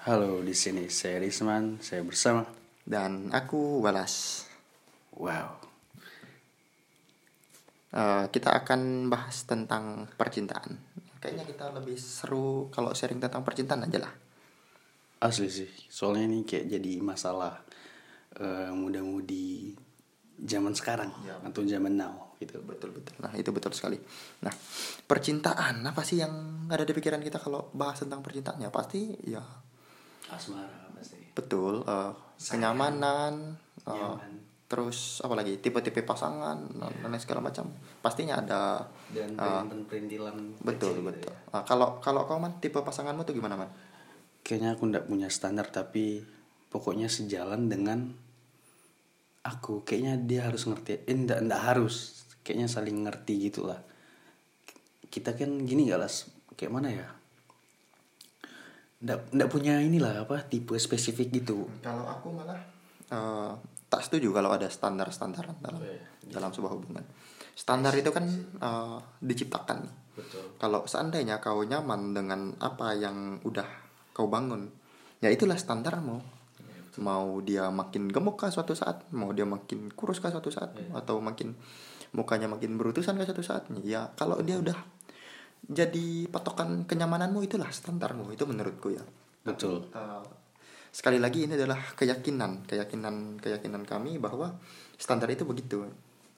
Halo, di sini saya Risman, saya bersama. Dan aku Walas. Wow. Eh, kita akan bahas tentang percintaan. Kayaknya kita lebih seru kalau sharing tentang percintaan aja lah. Asli sih, soalnya ini kayak jadi masalah eh, muda-mudi zaman sekarang Ya. atau zaman now gitu. Betul betul. Nah itu betul sekali. Nah percintaan apa sih yang ada di pikiran kita kalau bahas tentang percintaannya? Pasti ya Asmara pasti. betul. eh, Sayang. kenyamanan. eh, Nyaman. terus apa lagi tipe-tipe pasangan dan lain segala macam. Pastinya ada. Dan eh, perintilan betul kecil gitu betul. ya. Nah, kalau kalau kau man tipe pasanganmu tuh gimana man? Kayaknya aku ndak punya standar tapi pokoknya sejalan dengan aku. Kayaknya dia harus ngerti. Eh, ndak ndak harus. Kayaknya saling ngerti gitu lah. Kita kan gini gak las? Kayak mana ya? Ndak ndak punya inilah apa tipe spesifik gitu. Kalau aku malah eh, tak setuju kalau ada standar-standaran dalam Oh, iya. dalam sebuah hubungan. Standar itu kan eh, diciptakan. nih. Betul. Kalau seandainya kau nyaman dengan apa yang udah kau bangun, ya itulah standarmu. Mau dia makin gemuk kah suatu saat, mau dia makin kurus kah suatu saat, atau makin mukanya makin berutusan kah suatu saat, ya kalau dia udah jadi patokan kenyamananmu itulah standarmu. Itu menurutku ya. Betul. Uh, sekali lagi ini adalah keyakinan. Keyakinan keyakinan kami bahwa standar itu begitu.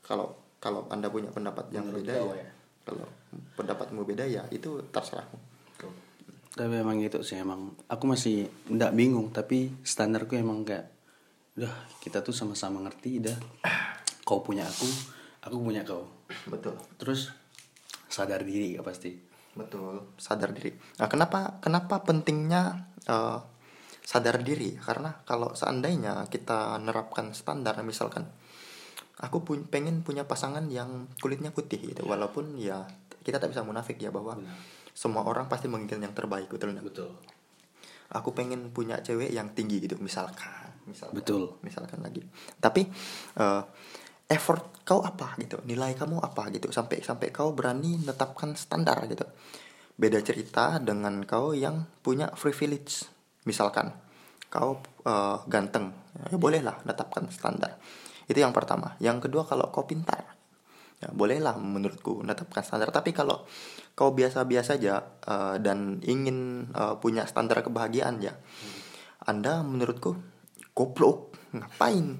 Kalau kalau anda punya pendapat yang Menurut beda ya, ya? kalau pendapatmu beda ya itu terserahmu Tapi emang gitu sih emang aku masih ndak bingung tapi standarku emang kayak udah kita tuh sama-sama ngerti dah. Kau punya aku aku punya kau. Betul. Terus sadar diri ya pasti. Betul sadar diri. Nah kenapa kenapa pentingnya uh, sadar diri? Karena kalau seandainya kita nerapkan standar misalkan aku pun pengen punya pasangan yang kulitnya putih gitu. Walaupun ya kita tak bisa munafik ya bahwa semua orang pasti menginginkan yang terbaik betul nggak? betul. Aku pengen punya cewek yang tinggi gitu. Misalkan misalkan Betul. misalkan lagi. Tapi eh, effort kau apa gitu? Nilai kamu apa gitu? Sampai sampai kau berani menetapkan standar gitu. Beda cerita dengan kau yang punya privilege. Misalkan kau eh, ganteng. Ya bolehlah menetapkan standar. Itu yang pertama. Yang kedua kalau kau pintar ya bolehlah menurutku menetapkan standar. Tapi kalau kau biasa-biasa aja eh, dan ingin eh, punya standar kebahagiaan ya anda menurutku goblok. Ngapain?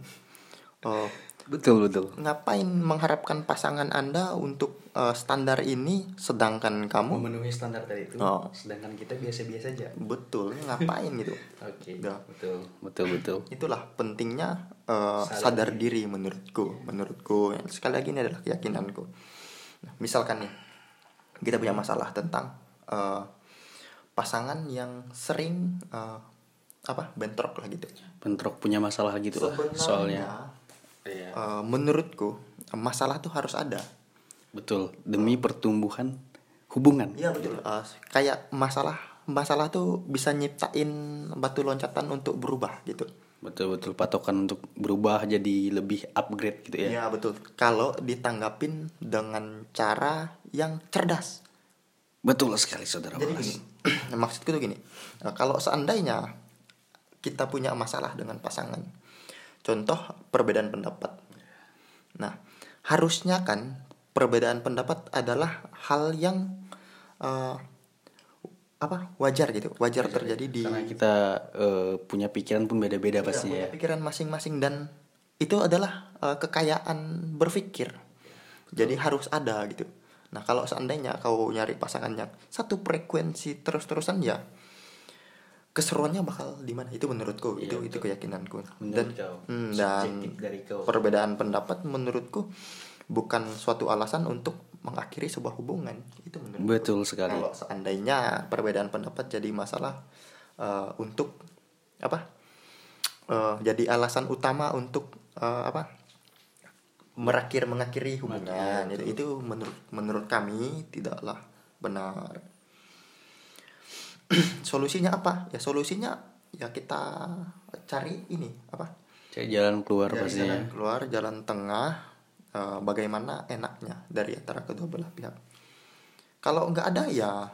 Eh, betul betul. Ngapain mengharapkan pasangan anda untuk eh, standar ini sedangkan kamu? Memenuhi standar tadi itu. Oh. sedangkan kita biasa-biasa aja. Betul. Ngapain gitu? Oke Ya. betul. Betul betul. Itulah pentingnya eh, Sadar sadar diri. menurutku menurutku. Sekali lagi ini adalah keyakinanku. Nah, misalkan nih kita punya masalah tentang eh, pasangan yang sering eh, apa bentrok lah gitu. Bentrok punya masalah gitu lah soalnya iya eh, menurutku masalah tuh harus ada betul demi pertumbuhan hubungan Iya betul. Eh, kayak masalah masalah tuh bisa nyiptain batu loncatan untuk berubah gitu. betul betul patokan untuk berubah jadi lebih upgrade gitu ya Iya betul. Kalau ditanggapin dengan cara yang cerdas. betul sekali saudara Jadi gini, maksudku tuh gini. eh, kalau seandainya kita punya masalah dengan pasangan, contoh perbedaan pendapat. Nah, harusnya kan perbedaan pendapat adalah hal yang eh, apa wajar gitu, wajar terjadi di karena kita eh, punya pikiran pun beda-beda Iya, punya ya pikiran masing-masing dan itu adalah eh, kekayaan berpikir. Jadi harus ada gitu. Nah, kalau seandainya kau nyari pasangan yang satu frekuensi terus-terusan ya keseruannya bakal di mana? Itu menurutku, Iya, itu itu betul. keyakinanku. Menurut dan kau, hmm, dan dari kau. perbedaan pendapat menurutku bukan suatu alasan untuk mengakhiri sebuah hubungan. Itu menurutku. betul sekali Kalau seandainya perbedaan pendapat jadi masalah eh, untuk apa? Eh, jadi alasan utama untuk eh, apa? Merakhir mengakhiri hubungan. Mengakhiri, itu, itu menurut menurut kami tidaklah benar. solusinya apa? Ya solusinya ya kita cari ini apa? cari jalan keluar Dari pastinya jalan keluar, jalan tengah, eh, bagaimana enaknya dari antara kedua belah pihak. Kalau nggak ada ya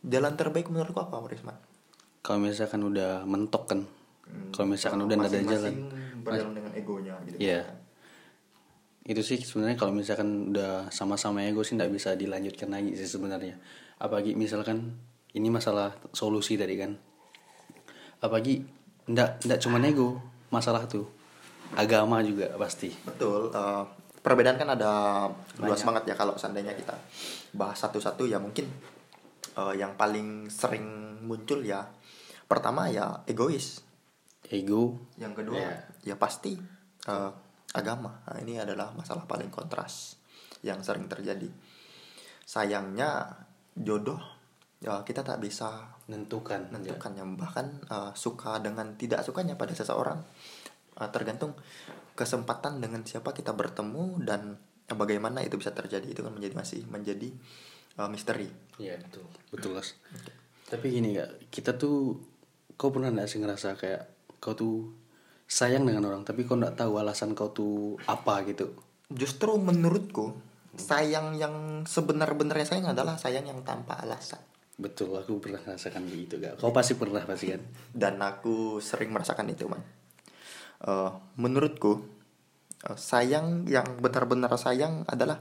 jalan terbaik menurutku apa, Risman? kalau misalkan udah mentok kan kalau misalkan udah nggak ada jalan berjalan dengan egonya gitu Iya. Itu sih sebenarnya kalau misalkan udah sama-sama ego sih nggak bisa dilanjutkan lagi sih sebenarnya. Apalagi misalkan ini masalah solusi tadi kan. Apalagi ndak ndak cuma ego masalah tuh. Agama juga pasti. Betul. eh, perbedaan kan ada luas banget ya kalau seandainya kita bahas satu-satu ya mungkin eh, yang paling sering muncul ya pertama ya egois. Ego Yang kedua Iya. ya pasti eh, agama. Nah, ini adalah masalah paling kontras yang sering terjadi. Sayangnya jodoh ya kita tak bisa menentukan. menentukan yang bahkan eh, suka dengan tidak sukanya pada seseorang eh, tergantung kesempatan dengan siapa kita bertemu dan bagaimana itu bisa terjadi itu kan menjadi masih menjadi eh, misteri Iya betul. Betul Las. Tapi gini kak, kita tuh kau pernah nggak sih ngerasa kayak kau tuh sayang dengan orang tapi kau nggak tahu alasan kau tuh apa gitu. justru menurutku sayang yang sebenar-benarnya sayang adalah sayang yang tanpa alasan Betul, aku pernah merasakan gitu kak. Kau pasti pernah pasti kan? dan aku sering merasakan itu man Eh, menurutku eh, sayang yang benar-benar sayang adalah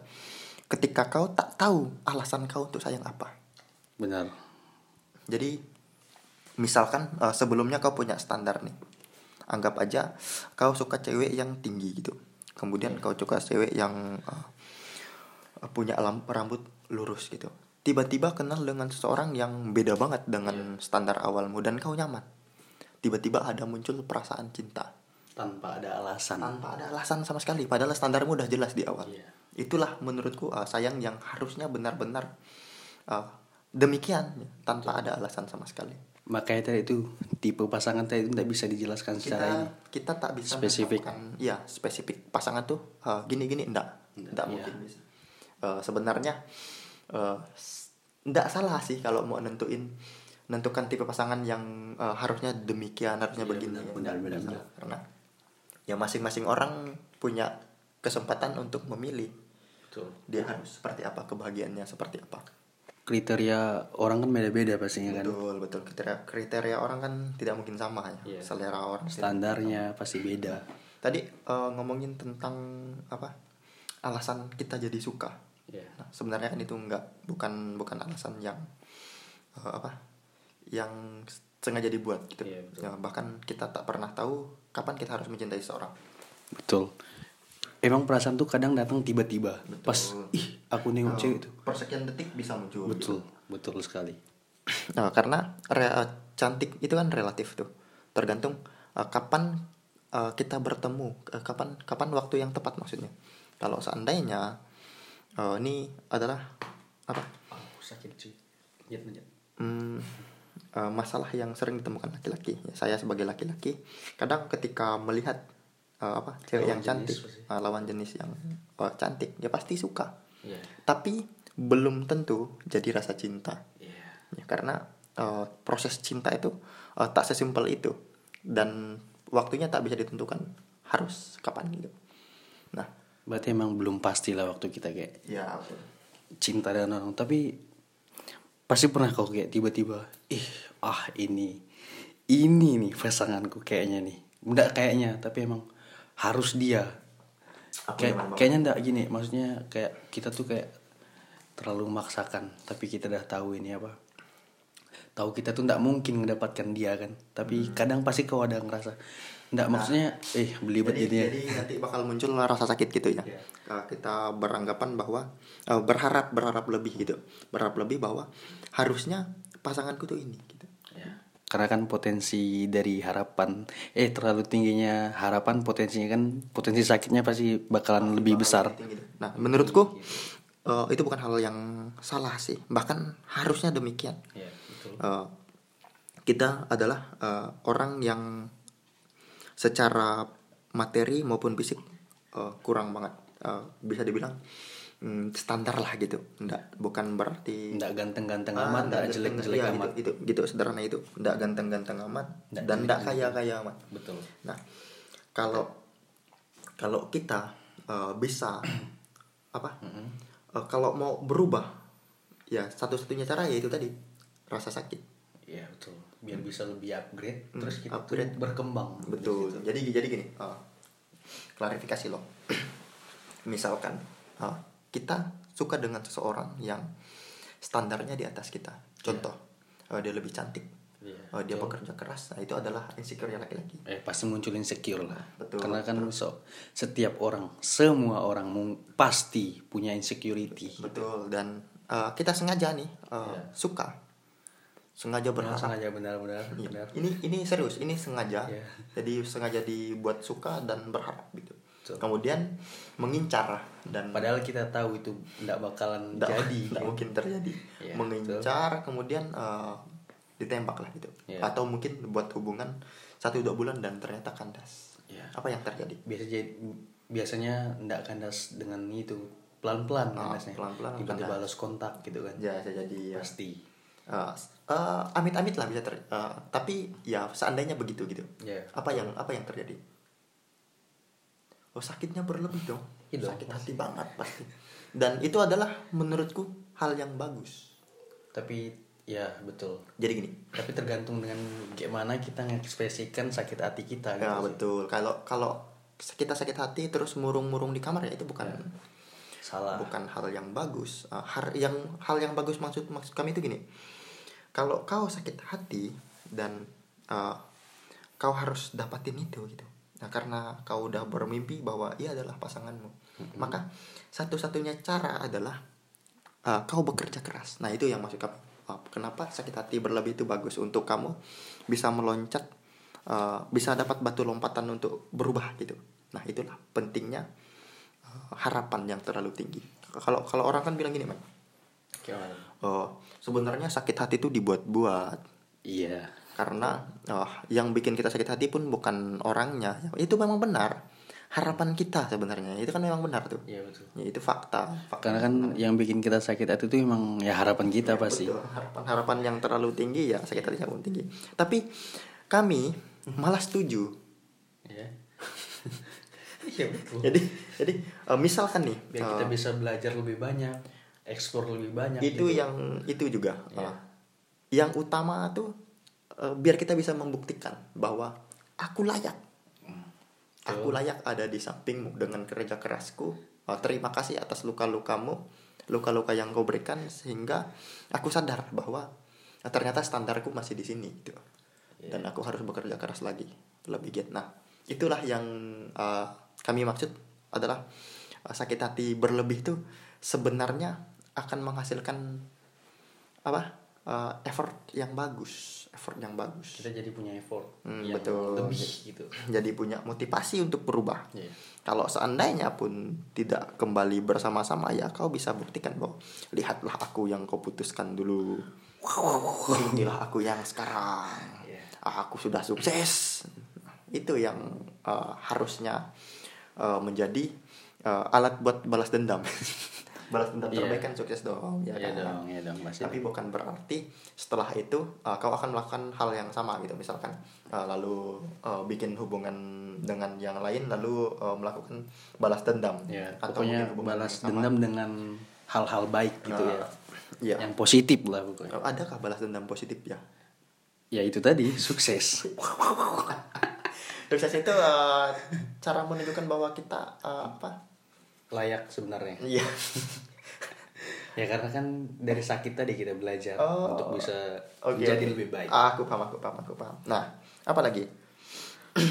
ketika kau tak tahu alasan kau untuk sayang apa Benar. Jadi misalkan eh, sebelumnya kau punya standar nih. Anggap aja kau suka cewek yang tinggi gitu. Kemudian kau suka cewek yang eh, punya rambut lurus gitu. Tiba-tiba kenal dengan seseorang yang beda banget dengan standar awalmu dan kau nyaman. Tiba-tiba ada muncul perasaan cinta Tanpa ada alasan. tanpa ada alasan sama sekali padahal standarmu udah jelas di awal. Iya. Itulah menurutku eh, sayang yang harusnya benar-benar eh, demikian tanpa ada alasan sama sekali. Makanya tadi itu tipe pasangan tadi itu tidak bisa dijelaskan secara kita ini. kita tak bisa Spesifik. iya spesifik pasangan tuh eh, gini gini enggak enggak iya. mungkin bisa Eh, sebenarnya eh, s- enggak salah sih kalau mau nentuin nentukan tipe pasangan yang eh, harusnya demikian harusnya Iya, begini benar, benar, benar, benar. karena ya masing-masing orang punya kesempatan untuk memilih Betul. dia harus seperti apa kebahagiaannya seperti apa Kriteria orang kan beda-beda pastinya kan. betul betul kriteria kriteria orang kan tidak mungkin sama ya Iya. selera orang tidak Standarnya pasti beda. Tadi eh, ngomongin tentang apa? Alasan kita jadi suka. Iya. Nah, sebenarnya kan itu enggak bukan bukan alasan yang eh, apa? Yang sengaja dibuat gitu. Iya, betul. Ya, bahkan kita tak pernah tahu kapan kita harus mencintai seseorang. Betul. Emang perasaan tuh kadang datang tiba-tiba. Pas ih aku nengok Eh, cewek itu. Persekian detik bisa muncul. Betul, betul sekali. Nah, karena re- eh, cantik itu kan relatif tuh. Tergantung eh, kapan eh, kita bertemu, eh, kapan kapan waktu yang tepat maksudnya. Kalau seandainya eh, ini adalah apa? Aku sakit cuy. Hmm, eh, masalah yang sering ditemukan laki-laki. Ya, saya sebagai laki-laki, kadang ketika melihat eh, apa cewek Lawan yang cantik, pasti. eh, lawan jenis yang eh, cantik, ya pasti suka. Iya. Tapi belum tentu jadi rasa cinta. Iya. Ya, karena eh, proses cinta itu eh, tak sesimpel itu dan waktunya tak bisa ditentukan harus kapan gitu. Nah, Berarti emang belum pasti lah waktu kita kayak ya cinta dengan orang. Tapi pasti pernah kau kayak tiba-tiba ih ah ini ini nih pasanganku kayaknya nih. Enggak kayaknya tapi emang harus dia. Aku kayak kayaknya enggak gini maksudnya kayak kita tuh kayak terlalu memaksakan tapi kita udah tahu ini apa. Tahu kita tuh enggak mungkin mendapatkan dia kan. Tapi kadang pasti kau ada ngerasa enggak maksudnya eh belibet jadi, jadinya jadi nanti bakal muncul rasa sakit gitu ya. Iya. Eh, kita beranggapan bahwa eh, berharap berharap lebih gitu, berharap lebih bahwa harusnya pasanganku tuh ini gitu. Ya. Karena kan potensi dari harapan eh terlalu tingginya harapan potensinya kan potensi sakitnya pasti bakalan lebih besar. Tinggi. Nah, menurutku eh, itu bukan hal yang salah sih, bahkan harusnya demikian. Ya, betul. Eh, kita adalah eh, orang yang secara materi maupun fisik eh, kurang banget Eh, bisa dibilang mm, standar lah gitu ndak bukan berarti Enggak ganteng-ganteng Ah, amat, enggak ndak jelek-jelek iya, amat. gitu, gitu, gitu sederhana itu ndak ganteng-ganteng amat Ndak dan ndak kaya-kaya amat Betul. Nah, kalau kalau kita eh, bisa apa? eh, kalau mau berubah, ya satu-satunya cara yaitu tadi rasa sakit. Iya, betul. Biar bisa lebih upgrade Hmm, terus kita tuh upgrade. berkembang. Betul. Gitu. jadi jadi gini uh, klarifikasi loh. Misalkan uh, kita suka dengan seseorang yang standarnya di atas kita. Contoh uh, dia lebih cantik. Iya, uh, dia betul. bekerja keras. Nah itu adalah insecure laki-laki. Eh pasti muncul insecure lah. Betul, karena kan so, setiap orang semua orang pasti punya insecurity. Betul dan uh, kita sengaja nih uh, Iya. suka sengaja Benar, berharap sengaja benar-benar Iya. benar Ini ini serius, ini sengaja. Iya. Jadi sengaja dibuat suka dan berharap gitu. Betul. Kemudian mengincar dan padahal kita tahu itu tidak bakalan nggak- jadi nggak gitu. mungkin terjadi. Iya, mengincar kemudian eh, ditembak lah gitu. Iya. Atau mungkin buat hubungan satu dua bulan dan ternyata kandas. Iya. Apa yang terjadi? biasa jadi biasanya ndak kandas dengan itu pelan-pelan Ah, kandasnya pelan-pelan tiba-tiba kandas. balas kontak gitu kan Ya, jadi ya. pasti Eh, eh, amit-amit lah bisa ter. eh, tapi ya seandainya begitu gitu. ya Apa yang apa yang terjadi? Oh sakitnya berlebih dong. Iya dong, Sakit hati banget pasti. Dan itu adalah menurutku hal yang bagus. tapi ya betul Jadi gini. tapi tergantung dengan gimana kita mengekspresikan sakit hati kita gitu Ya sih. betul. Kalau kalau kita sakit hati terus murung-murung di kamar ya itu bukan salah bukan hal yang bagus. Eh, har yang hal yang bagus maksud maksud kami itu gini. Kalau kau sakit hati dan eh, kau harus dapatin itu gitu. Nah, karena kau udah bermimpi bahwa ia adalah pasanganmu. Maka satu-satunya cara adalah eh, kau bekerja keras. Nah, itu yang maksud kami. Eh, kenapa sakit hati berlebih itu bagus untuk kamu bisa meloncat eh, bisa dapat batu lompatan untuk berubah gitu. Nah, itulah pentingnya harapan yang terlalu tinggi. Kalau kalau orang kan bilang gini, man, oh, sebenarnya sakit hati itu dibuat-buat iya karena oh, yang bikin kita sakit hati pun bukan orangnya. Itu memang benar. Harapan kita sebenarnya itu kan memang benar tuh. iya betul Ya, itu fakta. fakta. karena kan yang bikin kita sakit hati itu emang ya harapan kita pasti Betul, harapan-harapan yang terlalu tinggi ya sakit hatinya pun tinggi. Tapi kami malah setuju. ya iya betul Jadi jadi eh, misalkan nih biar eh, kita bisa belajar lebih banyak eksplor lebih banyak itu gitu. yang itu juga Iya. uh, yang utama tuh uh, biar kita bisa membuktikan bahwa aku layak aku layak ada di sampingmu dengan kerja kerasku Uh, terima kasih atas luka-lukamu luka-luka yang kau berikan sehingga aku sadar bahwa uh, ternyata standarku masih di sini gitu Iya. dan aku harus bekerja keras lagi lebih giat nah itulah yang uh, kami maksud adalah uh, sakit hati berlebih itu sebenarnya akan menghasilkan apa uh, effort yang bagus effort yang bagus kita jadi punya effort Hmm, yang betul. lebih gitu jadi punya motivasi untuk berubah Iya. kalau seandainya pun tidak kembali bersama-sama ya kau bisa buktikan bahwa lihatlah aku yang kau putuskan dulu inilah aku yang sekarang Iya. aku sudah sukses itu yang uh, harusnya uh, menjadi uh, alat buat balas dendam balas dendam Iya. terbaik kan sukses dong ya Iya kan? dong, iya dong pasti. tapi bukan berarti setelah itu uh, kau akan melakukan hal yang sama gitu misalkan uh, lalu uh, bikin hubungan dengan yang lain lalu uh, melakukan balas dendam ya, atau pokoknya balas sama. dendam dengan hal-hal baik gitu Uh, ya. iya. Yang positif lah pokoknya. Adakah balas dendam positif ya Ya itu tadi sukses. sukses itu uh, cara menunjukkan bahwa kita uh, apa Layak sebenarnya. iya Ya karena kan dari sakit tadi kita belajar Oh. untuk bisa Oke, jadi oke. lebih baik. Ah, aku paham, aku paham, aku paham. Nah, apa lagi?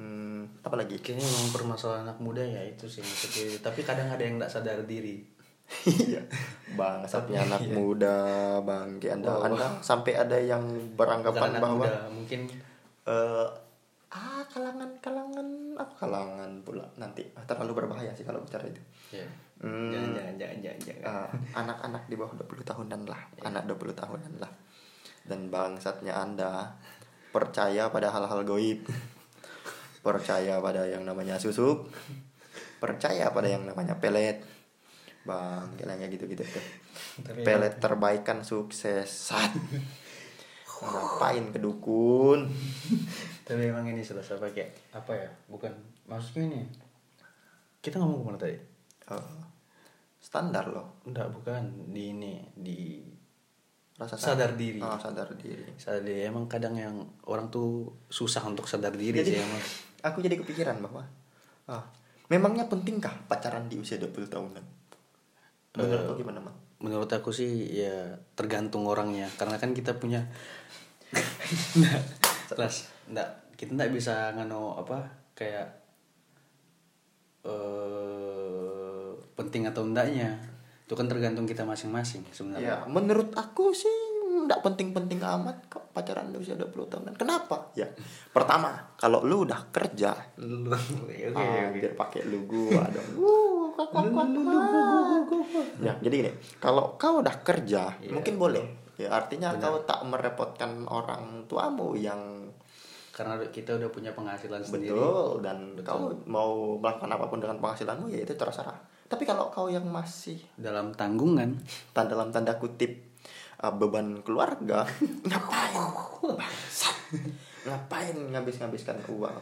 hmm, apa lagi? Kayaknya memang permasalahan anak muda ya itu sih maksudnya. Tapi kadang ada yang nggak sadar diri. Iya. Bangsatnya anak Iya. muda, bangke Anda, wah. Anda sampai ada yang beranggapan bahwa muda, mungkin eh ah kalangan kalangan apa kalangan pula nanti Ah, terlalu berbahaya sih kalau bicara itu. ya. Hmm. Jangan jangan jangan jangan. jangan. Eh, anak-anak di bawah 20 tahunan lah, anak 20 tahunan lah. Dan bangsatnya Anda percaya pada hal-hal goib. Percaya pada yang namanya susuk. Percaya pada yang namanya pelet. Bang, kayaknya gitu-gitu tuh. Tapi Pelet terbaik kan sukses. Ngapain ke dukun? Tapi emang ini selesai pakai apa ya? Bukan maksudnya ini. Kita ngomong ke mana tadi? Eh, standar loh. Enggak, bukan di ini di rasa Sadar diri. Ah, sadar diri sadar diri emang kadang yang orang tuh susah untuk sadar diri jadi sih emang aku jadi kepikiran bahwa ah, memangnya pentingkah pacaran di usia 20 tahunan menurut Eh, kau gimana Mak? Menurut aku sih ya tergantung orangnya. Karena kan kita punya Las, nggak kita nggak bisa ngano apa kayak eh penting atau enggaknya. Itu kan tergantung kita masing-masing Ya, sebenarnya menurut aku sih nggak penting-penting amat kok pacaran di usia 20 tahunan. Kenapa? Ya, pertama, kalau lu udah kerja, oke ah, biar pakai lu gua dong. Uh. Ya, jadi gini, kalau kau udah kerja, Iya, mungkin boleh. Ya, artinya kau tak merepotkan orang tuamu yang karena kita udah punya penghasilan sendiri betul dan kau mau melakukan apa pun dengan penghasilanmu ya itu terserah. Tapi kalau kau yang masih dalam tanggungan tan dalam tanda kutip uh, beban keluarga? Ngapain? Ngapain ngabis-ngabiskan uang?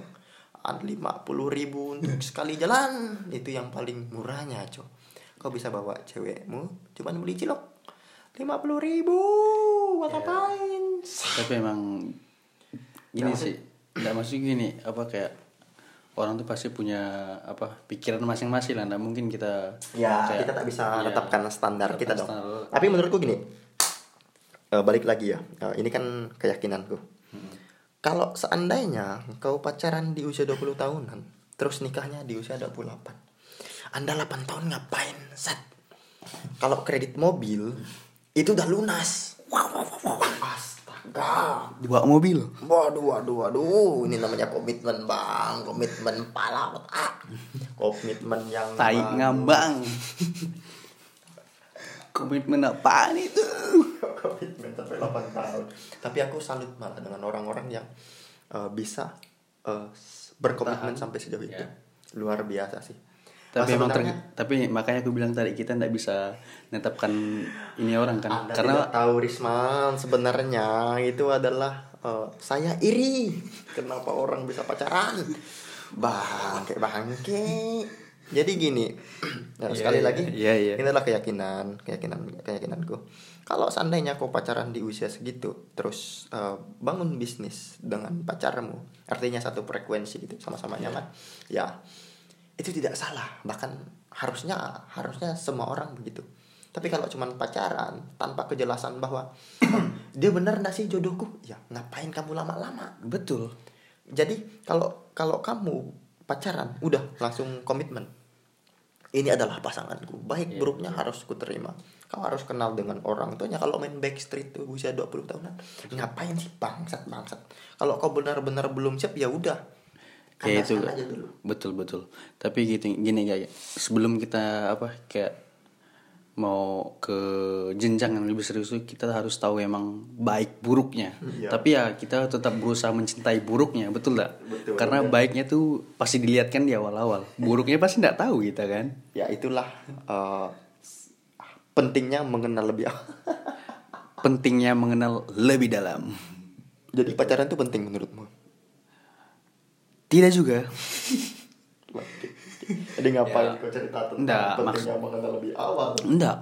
Lima puluh ribu untuk sekali jalan. Itu yang paling murahnya cow kau bisa bawa cewekmu cuman beli cilok. lima puluh ribu buat ngapain tapi emang gini sih nggak maksud gini apa kayak orang tuh pasti punya apa pikiran masing-masing lah. Nggak mungkin kita ya kayak- kita tak bisa iya, tetapkan standar kita dong. standar. tapi menurutku gini eh, balik lagi ya. Eh, ini kan keyakinanku. Kalau seandainya kau pacaran di usia 20 tahunan terus nikahnya di usia 28 anda 8 tahun ngapain set kalau kredit mobil itu udah lunas. Astaga. Dibawa mobil? Waduh, waduh, waduh, ini namanya komitmen bang, komitmen pala otak, komitmen yang tai ngambang. Komitmen apaan itu 8 tahun. Tapi aku salut malah dengan orang-orang yang eh, bisa eh, berkomitmen Bertahan. sampai sejauh itu. Ya. Luar biasa sih. tapi emang ter- tapi makanya aku bilang tadi kita nggak bisa netapkan ini orang kan Anda karena tidak tahu Risman sebenarnya itu adalah eh, saya iri kenapa orang bisa pacaran bangke bangke jadi gini nah, Iya, sekali iya, lagi iya, iya. ini adalah keyakinan keyakinan keyakinanku. Kalau seandainya kau pacaran di usia segitu terus eh, bangun bisnis dengan pacarmu artinya satu frekuensi gitu sama-sama Iya. nyaman ya itu tidak salah. Bahkan harusnya harusnya semua orang begitu. Tapi kalau cuman pacaran tanpa kejelasan bahwa "Oh, dia benar nggak sih jodohku? Ya ngapain kamu lama-lama? Betul. Jadi kalau kalau kamu pacaran udah langsung komitmen ini adalah pasanganku. Baik Iya, buruknya harus ku terima kau harus kenal dengan orang tuanya. Kalau main backstreet tuh usia 20 tahunan ngapain sih? Bangsat bangsat. Kalau kau benar-benar belum siap ya udah. Kayak itu kandaskan aja dulu. betul betul. Tapi gitu gini kayak sebelum kita apa kayak mau ke jenjang yang lebih serius itu kita harus tahu emang baik buruknya. Iya. tapi ya kita tetap berusaha mencintai buruknya betul nggak? Betul, karena betul. baiknya tuh pasti dilihat kan di awal-awal. Buruknya pasti nggak tahu kita kan? Ya itulah eh, pentingnya mengenal lebih pentingnya mengenal lebih dalam. Jadi pacaran itu penting menurutmu? Tidak juga jadi ngapain Ya. kau cerita tentang Nggak, pentingnya mengenal lebih awal enggak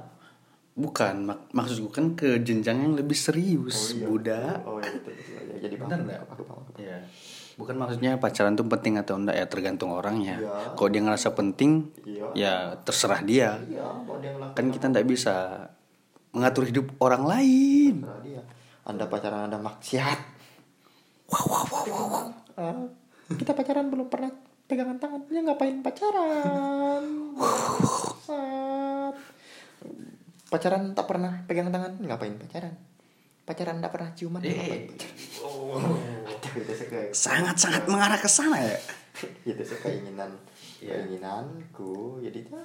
bukan mak maksudku kan ke jenjang yang lebih serius iya. budak oh iya betul betul ya, jadi paham nggak? aku paham, aku paham. Ya. Bukan maksudnya pacaran tuh penting atau enggak ya tergantung orangnya. Iya. Kalau dia ngerasa penting, Iya. ya terserah dia. iya mau dia ngelakuin Kan kita nggak bisa mengatur hidup orang lain. terserah dia anda pacaran anda maksiat wow wow wow wow, wow. Ah, kita pacaran belum pernah pegangan tangan ya ngapain pacaran pacaran tak pernah pegang tangan ngapain pacaran pacaran tak pernah ciuman Eh. ngapain pacaran sih kayak- Sangat-sangat mengarah ke sana ya. itu sih keinginan Iya. keinginanku jadi ya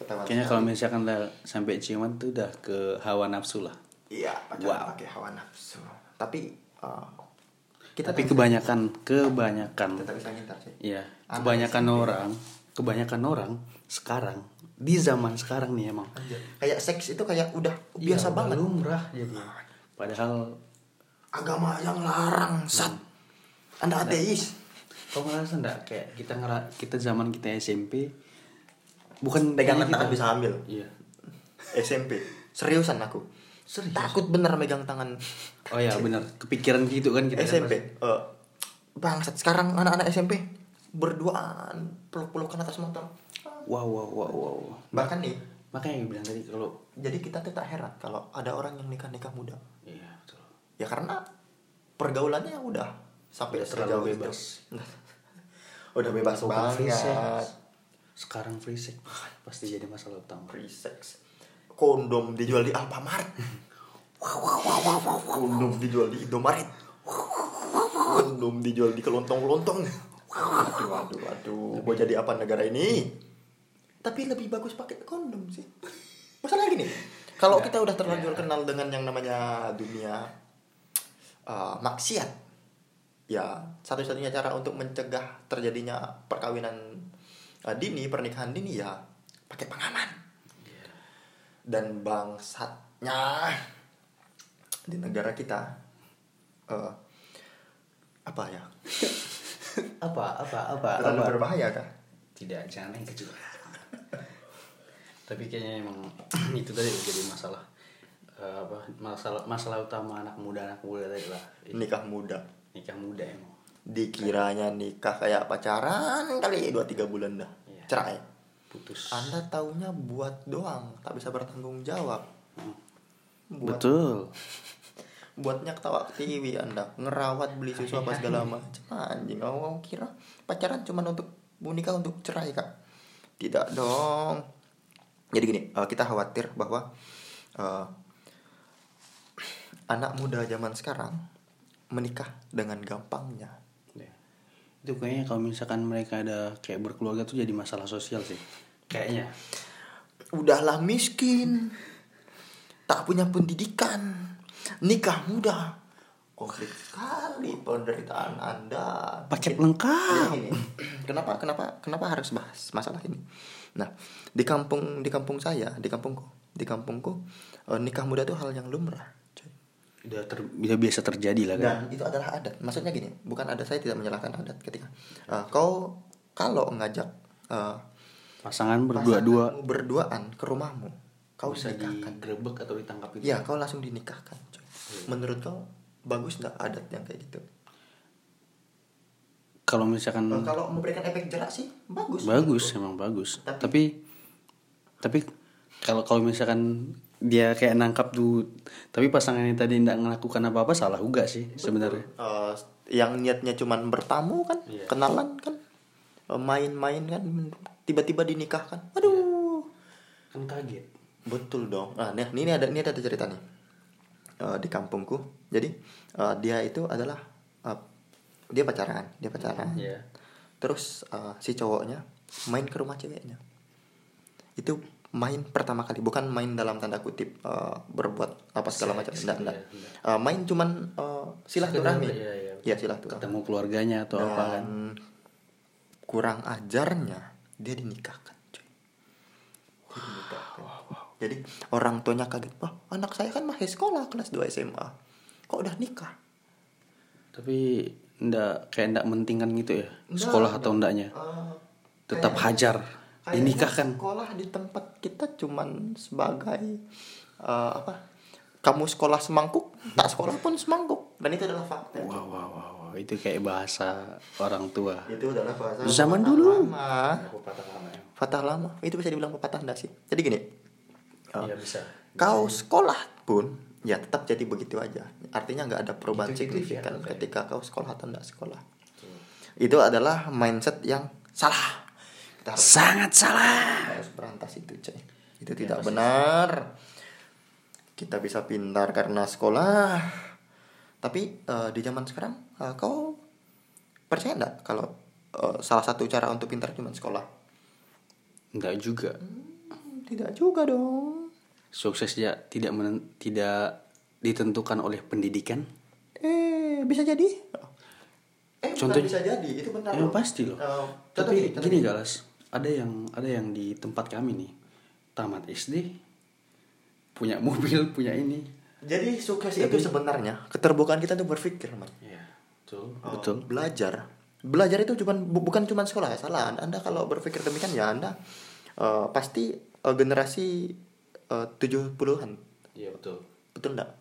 Kayaknya kalau misalkan lah sampai ciuman tuh udah ke hawa nafsu lah. iya pacaran Wow. pakai hawa nafsu tapi uh, kita Tapi kebanyakan, kebanyakan, kita bisa ngintar sih. Ya Anak kebanyakan SMP. orang, kebanyakan orang sekarang di zaman sekarang nih emang. Kayak seks itu kayak udah biasa Iya, banget. lumrah jadi. Padahal agama yang larang sat. Anda ateis. Kau ngerasa enggak kayak kita ngera kita zaman kita SMP bukan pegangan tangan bisa hamil Iya. SMP seriusan aku Serius? takut bener megang tangan Oh ya benar, kepikiran gitu kan kita. kan, SMP eh, bangsat sekarang anak-anak SMP berduaan peluk-pelukan atas motor. Wow wow wow wow. bahkan nih Makanya yang bilang tadi kalau jadi kita tuh tak heran kalau ada orang yang nikah nikah muda iya betul. ya karena pergaulannya udah sampai Udah terlalu itu. bebas. udah bebas Bukan free banget sex. Sekarang free sex pasti jadi masalah utama. free sex kondom dijual di Alfamart. Kondom dijual di Indomaret. Kondom dijual di kelontong-kelontong. Aduh aduh aduh mau jadi apa negara ini? Tapi lebih bagus pakai kondom sih. Masalah gini kalau kita udah terlanjur kenal dengan yang namanya dunia uh, maksiat ya satu-satunya cara untuk mencegah terjadinya perkawinan uh, dini pernikahan dini ya pakai pengaman dan bangsatnya di negara kita eh, apa ya? Apa apa apa terlalu apa? berbahaya kah? Tidak jangan yang kecil. Tapi kayaknya emang itu tadi jadi masalah eh, apa masalah masalah utama anak muda anak muda tadi lah. Nikah muda. Nikah muda emang. Dikiranya nikah kayak pacaran kali dua tiga bulan dah. Iya. cerai putus. Anda taunya buat doang tak bisa bertanggung jawab. Buat betul. Buatnya ketawa ke TV anda ngerawat beli susu apa segala macam. Anjing kamu kira. Pacaran cuma untuk mau nikah untuk cerai kak. Tidak dong. Jadi gini eh, kita khawatir bahwa eh, anak muda zaman sekarang menikah dengan gampangnya. Ya. Itu kayaknya kalau misalkan mereka ada kayak berkeluarga tuh jadi masalah sosial sih. Kayaknya. Udahlah miskin. Tak punya pendidikan. Nikah muda. Konflik sekali penderitaan anda. Paket lengkap. Gini, kenapa kenapa kenapa harus bahas masalah ini? Nah di kampung di kampung saya di kampungku di kampungku eh, nikah muda itu hal yang lumrah. Udah ter, udah biasa terjadi lah kan dan itu adalah adat maksudnya gini bukan ada saya tidak menyalahkan adat ketika eh, kau kalau ngajak eh, pasangan berdua-dua berduaan ke rumahmu kau bisa nikahkan digerebek atau ditangkap itu Ya, kau langsung dinikahkan. coy. Menurut kau bagus nggak adat yang kayak gitu? kalau misalkan Eh, Kalau memberikan efek jerak sih bagus. bagus menurutku. emang bagus Tapi- tapi tapi kalau kalau misalkan dia kayak nangkap tuh tapi pasangannya tadi tidak melakukan apa-apa salah juga sih sebenarnya Eh, yang niatnya cuman bertamu kan, Iya. kenalan kan, eh, main-main kan, tiba-tiba dinikahkan. Aduh, kan kaget betul dong. Nah, nih, ini ada ini ada cerita nih Eh, di kampungku. Jadi eh, dia itu adalah eh, dia pacaran, dia pacaran. ya Terus uh, si cowoknya main ke rumah ceweknya. Itu main pertama kali, bukan main dalam tanda kutip uh, berbuat apa segala macam. Enggak, enggak. ya, enggak. Uh, main cuman uh, silaturahmi. Iya, iya. Ya, silaturahmi. ketemu keluarganya atau apa kan Dan kurang ajarnya dia dinikahkan, cuy. Dia dinikahkan. Jadi orang tuanya kaget, "Wah, anak saya kan masih sekolah kelas 2 SMA. Kok udah nikah?" tapi ndak kayak ndak mentingkan gitu ya Nggak, sekolah atau ndaknya Uh, tetap kayaknya- hajar Kayaknya dinikahkan. sekolah di tempat kita cuman sebagai eh, apa kamu sekolah semangkuk tak sekolah pun semangkuk. Dan itu adalah fakta. Wow wow wow, wow. itu kayak bahasa orang tua. Itu adalah bahasa Zaman dulu. lama. ya. patah lama. Itu bisa dibilang pepatah enggak sih? Jadi gini. Eh, Iya bisa. kau sekolah pun ya tetap jadi begitu aja. Artinya nggak ada perubahan ya, signifikan oke. ketika kau sekolah atau enggak sekolah. Itu adalah mindset yang salah kita harus sangat salah. harus berantas itu coy. Itu tidak benar. Kita bisa pintar karena sekolah. Tapi eh, di zaman sekarang eh, kau percaya enggak kalau eh, salah satu cara untuk pintar cuma sekolah? Nggak juga. Hmm, tidak juga dong. Sukses ya tidak menen- tidak ditentukan oleh pendidikan? Eh bisa jadi. Eh Contohnya- bisa jadi itu benar loh. pasti loh. Contoh Tapi contoh gini. Galas, ada yang ada yang di tempat kami nih tamat SD punya mobil punya ini. jadi sukses itu sebenarnya keterbukaan kita untuk berpikir man Iya, betul. Oh, Betul. belajar belajar itu cuman bu- bukan cuma sekolah salah anda, kalau berpikir demikian ya anda eh, pasti eh, generasi eh, 70-an Iya betul. betul enggak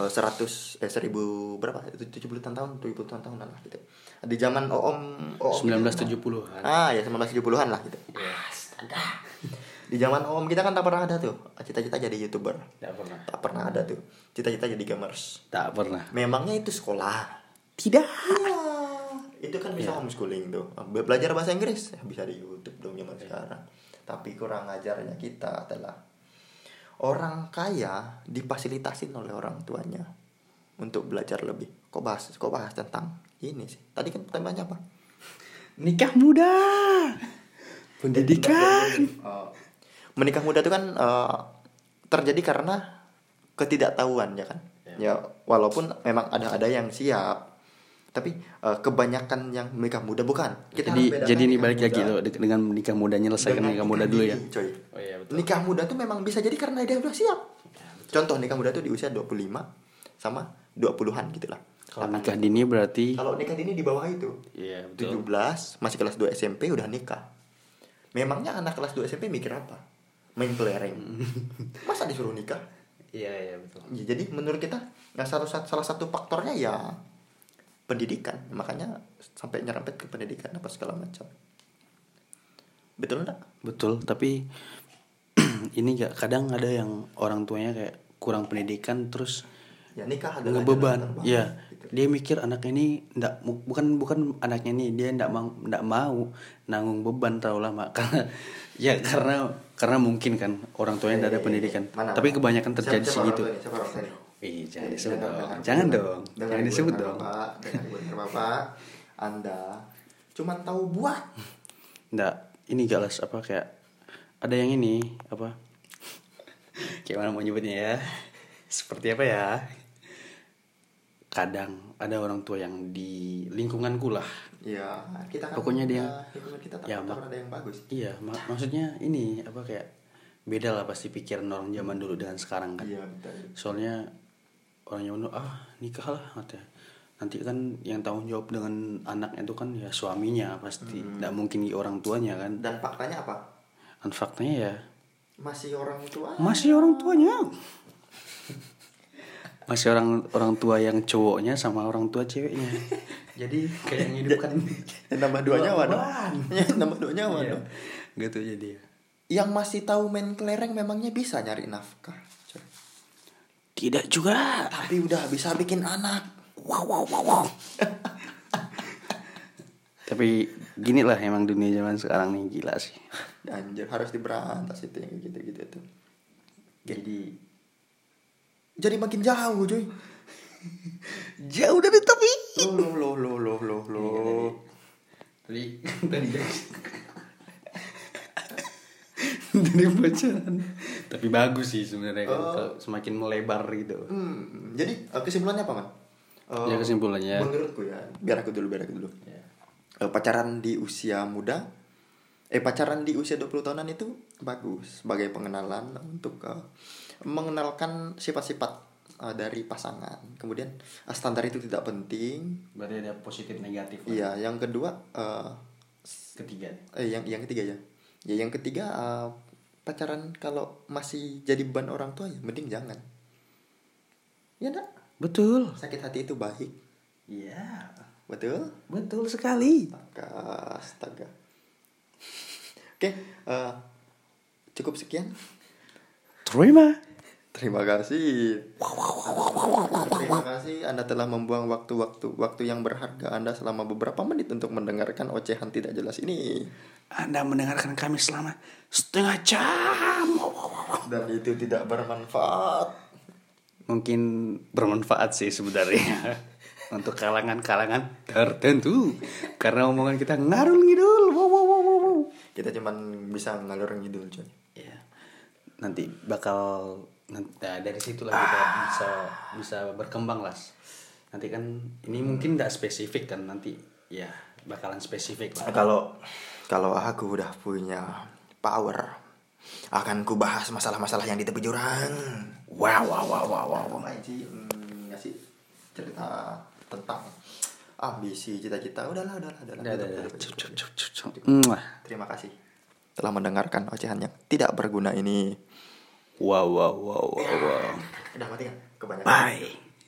100 eh 1000 berapa itu 70 tahun 70 tahun tahunan lah gitu di zaman Oom Oom 1970-an. ah ya 1970-an lah gitu Astaga. di zaman Om kita kan tak pernah ada tuh cita-cita jadi youtuber Tidak pernah. tak pernah ada tuh cita-cita jadi gamers Tak pernah. memangnya itu sekolah Tidak. Iya. itu kan bisa homeschooling tuh Be- belajar bahasa Inggris ya bisa di YouTube dong zaman sekarang tapi kurang ajarnya kita adalah orang kaya difasilitasin oleh orang tuanya untuk belajar lebih kok bahas kok bahas tentang ini sih tadi kan temanya apa Nikah muda. Pendidikan. Oh. menikah muda itu kan eh, terjadi karena ketidaktahuan ya kan ya walaupun memang ada ada yang siap tapi eh, kebanyakan yang menikah muda bukan? Kita Jadi jadi ini balik lagi loh de- dengan nikah muda nyelesaikan dengan nikah muda dulu ya. coy. Oh iya nikah muda tuh memang bisa jadi karena dia udah siap. Contoh nikah muda tuh di usia 25 sama 20-an gitu lah. Kalau nikah dini berarti kalau nikah dini di bawah itu Iya betul. 17 masih kelas 2 SMP udah nikah. Memangnya anak kelas 2 SMP mikir apa? Main kelereng masa disuruh nikah? Iya iya betul. Ya, jadi menurut kita nah salah, salah satu faktornya ya pendidikan makanya sampai nyerempet ke pendidikan apa segala macam betul enggak Betul, tapi ini gak kadang ada yang orang tuanya kayak kurang pendidikan terus ya nikah adalah ngebeban. Iya. gitu. Dia mikir anaknya ini ndak bukan bukan anaknya ini dia ndak mau ndak mau nanggung beban terlalu lama karena ya karena karena mungkin kan orang tuanya ndak ada Eh, pendidikan. mana, tapi kebanyakan terjadi siapa ini? Ih, jangan disebut dengar- dong. Jangan dengar- dong. Jangan ibu, disebut dong. Bapak, ibu, dengar bapak anda cuman tahu buat Nggak, ini galas apa kayak ada yang ini apa? kayak mana mau nyebutnya ya? Seperti apa ya? Kadang ada orang tua yang di lingkunganku lah. ya kita kan Pokoknya dia- ya, kita ya, mak- ada yang bagus Iya, mak- maksudnya ini apa kayak beda lah pasti pikiran orang zaman dulu dengan sekarang kan. iya betul Soalnya orang zaman dulu ah nikah lah katanya. Nanti kan yang tanggung jawab dengan anaknya itu kan ya suaminya pasti. Nggak mungkin di orang tuanya kan. dan faktanya apa Dan faktanya ya masih orang tua masih orang tuanya. Masih orang orang tua yang cowoknya sama orang tua ceweknya. Jadi kayak menghidupkan Ya, nambah dua nyawa dong ya, nambah dua nyawa Iya. dong Gitu jadi. yang masih tahu main kelereng memangnya bisa nyari nafkah. Tidak juga. tapi udah bisa bikin anak Wow wow wow wow. Tapi gini lah emang dunia zaman sekarang nih gila sih. anjir harus diberantas itu yang gitu gitu tuh jadi jadi makin jauh cuy Jauh dari tapi. loh loh loh loh loh loh Tadi tadi dari pacaran. Tapi bagus sih sebenarnya kan Oh. kalau semakin melebar gitu. hmm, jadi eh, kesimpulannya apa man Eh, Ya, kesimpulannya. menurutku ya biar aku dulu biar aku dulu Ya. Eh, pacaran di usia muda eh pacaran di usia 20 tahunan itu bagus sebagai pengenalan untuk eh, mengenalkan sifat-sifat eh, dari pasangan kemudian eh, standar itu tidak penting Berarti ada positif negatif. iya yang kedua eh, Ketiga. eh yang yang ketiga ya ya yang ketiga eh, pacaran kalau masih jadi beban orang tua ya mending jangan ya enggak Betul. sakit hati itu baik Iya. betul Betul sekali. astaga astaga oke eh, cukup sekian Terima. Terima kasih terima kasih anda telah membuang waktu-waktu waktu yang berharga anda selama beberapa menit untuk mendengarkan ocehan tidak jelas ini Anda mendengarkan kami selama setengah jam. dan itu tidak bermanfaat Mungkin bermanfaat sih sebenarnya untuk kalangan-kalangan tertentu karena omongan kita ngarul ngidul. Wow, wow, wow, wow, wow. kita cuman bisa ngalur ngidul coy Ya. Nanti bakal nah, dari situlah kita bisa bisa berkembang lah. Nanti kan ini mungkin tidak spesifik kan nanti ya bakalan spesifik lah. kalau kalau aku udah punya power akan ku bahas masalah-masalah yang di tepi jurang. Wow, wow, wow, wow, wow. main sih hmm, ngasih cerita tentang ambisi cita-cita? Udahlah udahlah udahlah. Udah, udah, udah. terima kasih. Telah mendengarkan ocehan yang tidak berguna ini wow wow wow wow, wow. Udah mati kan? Kebanyakan. bye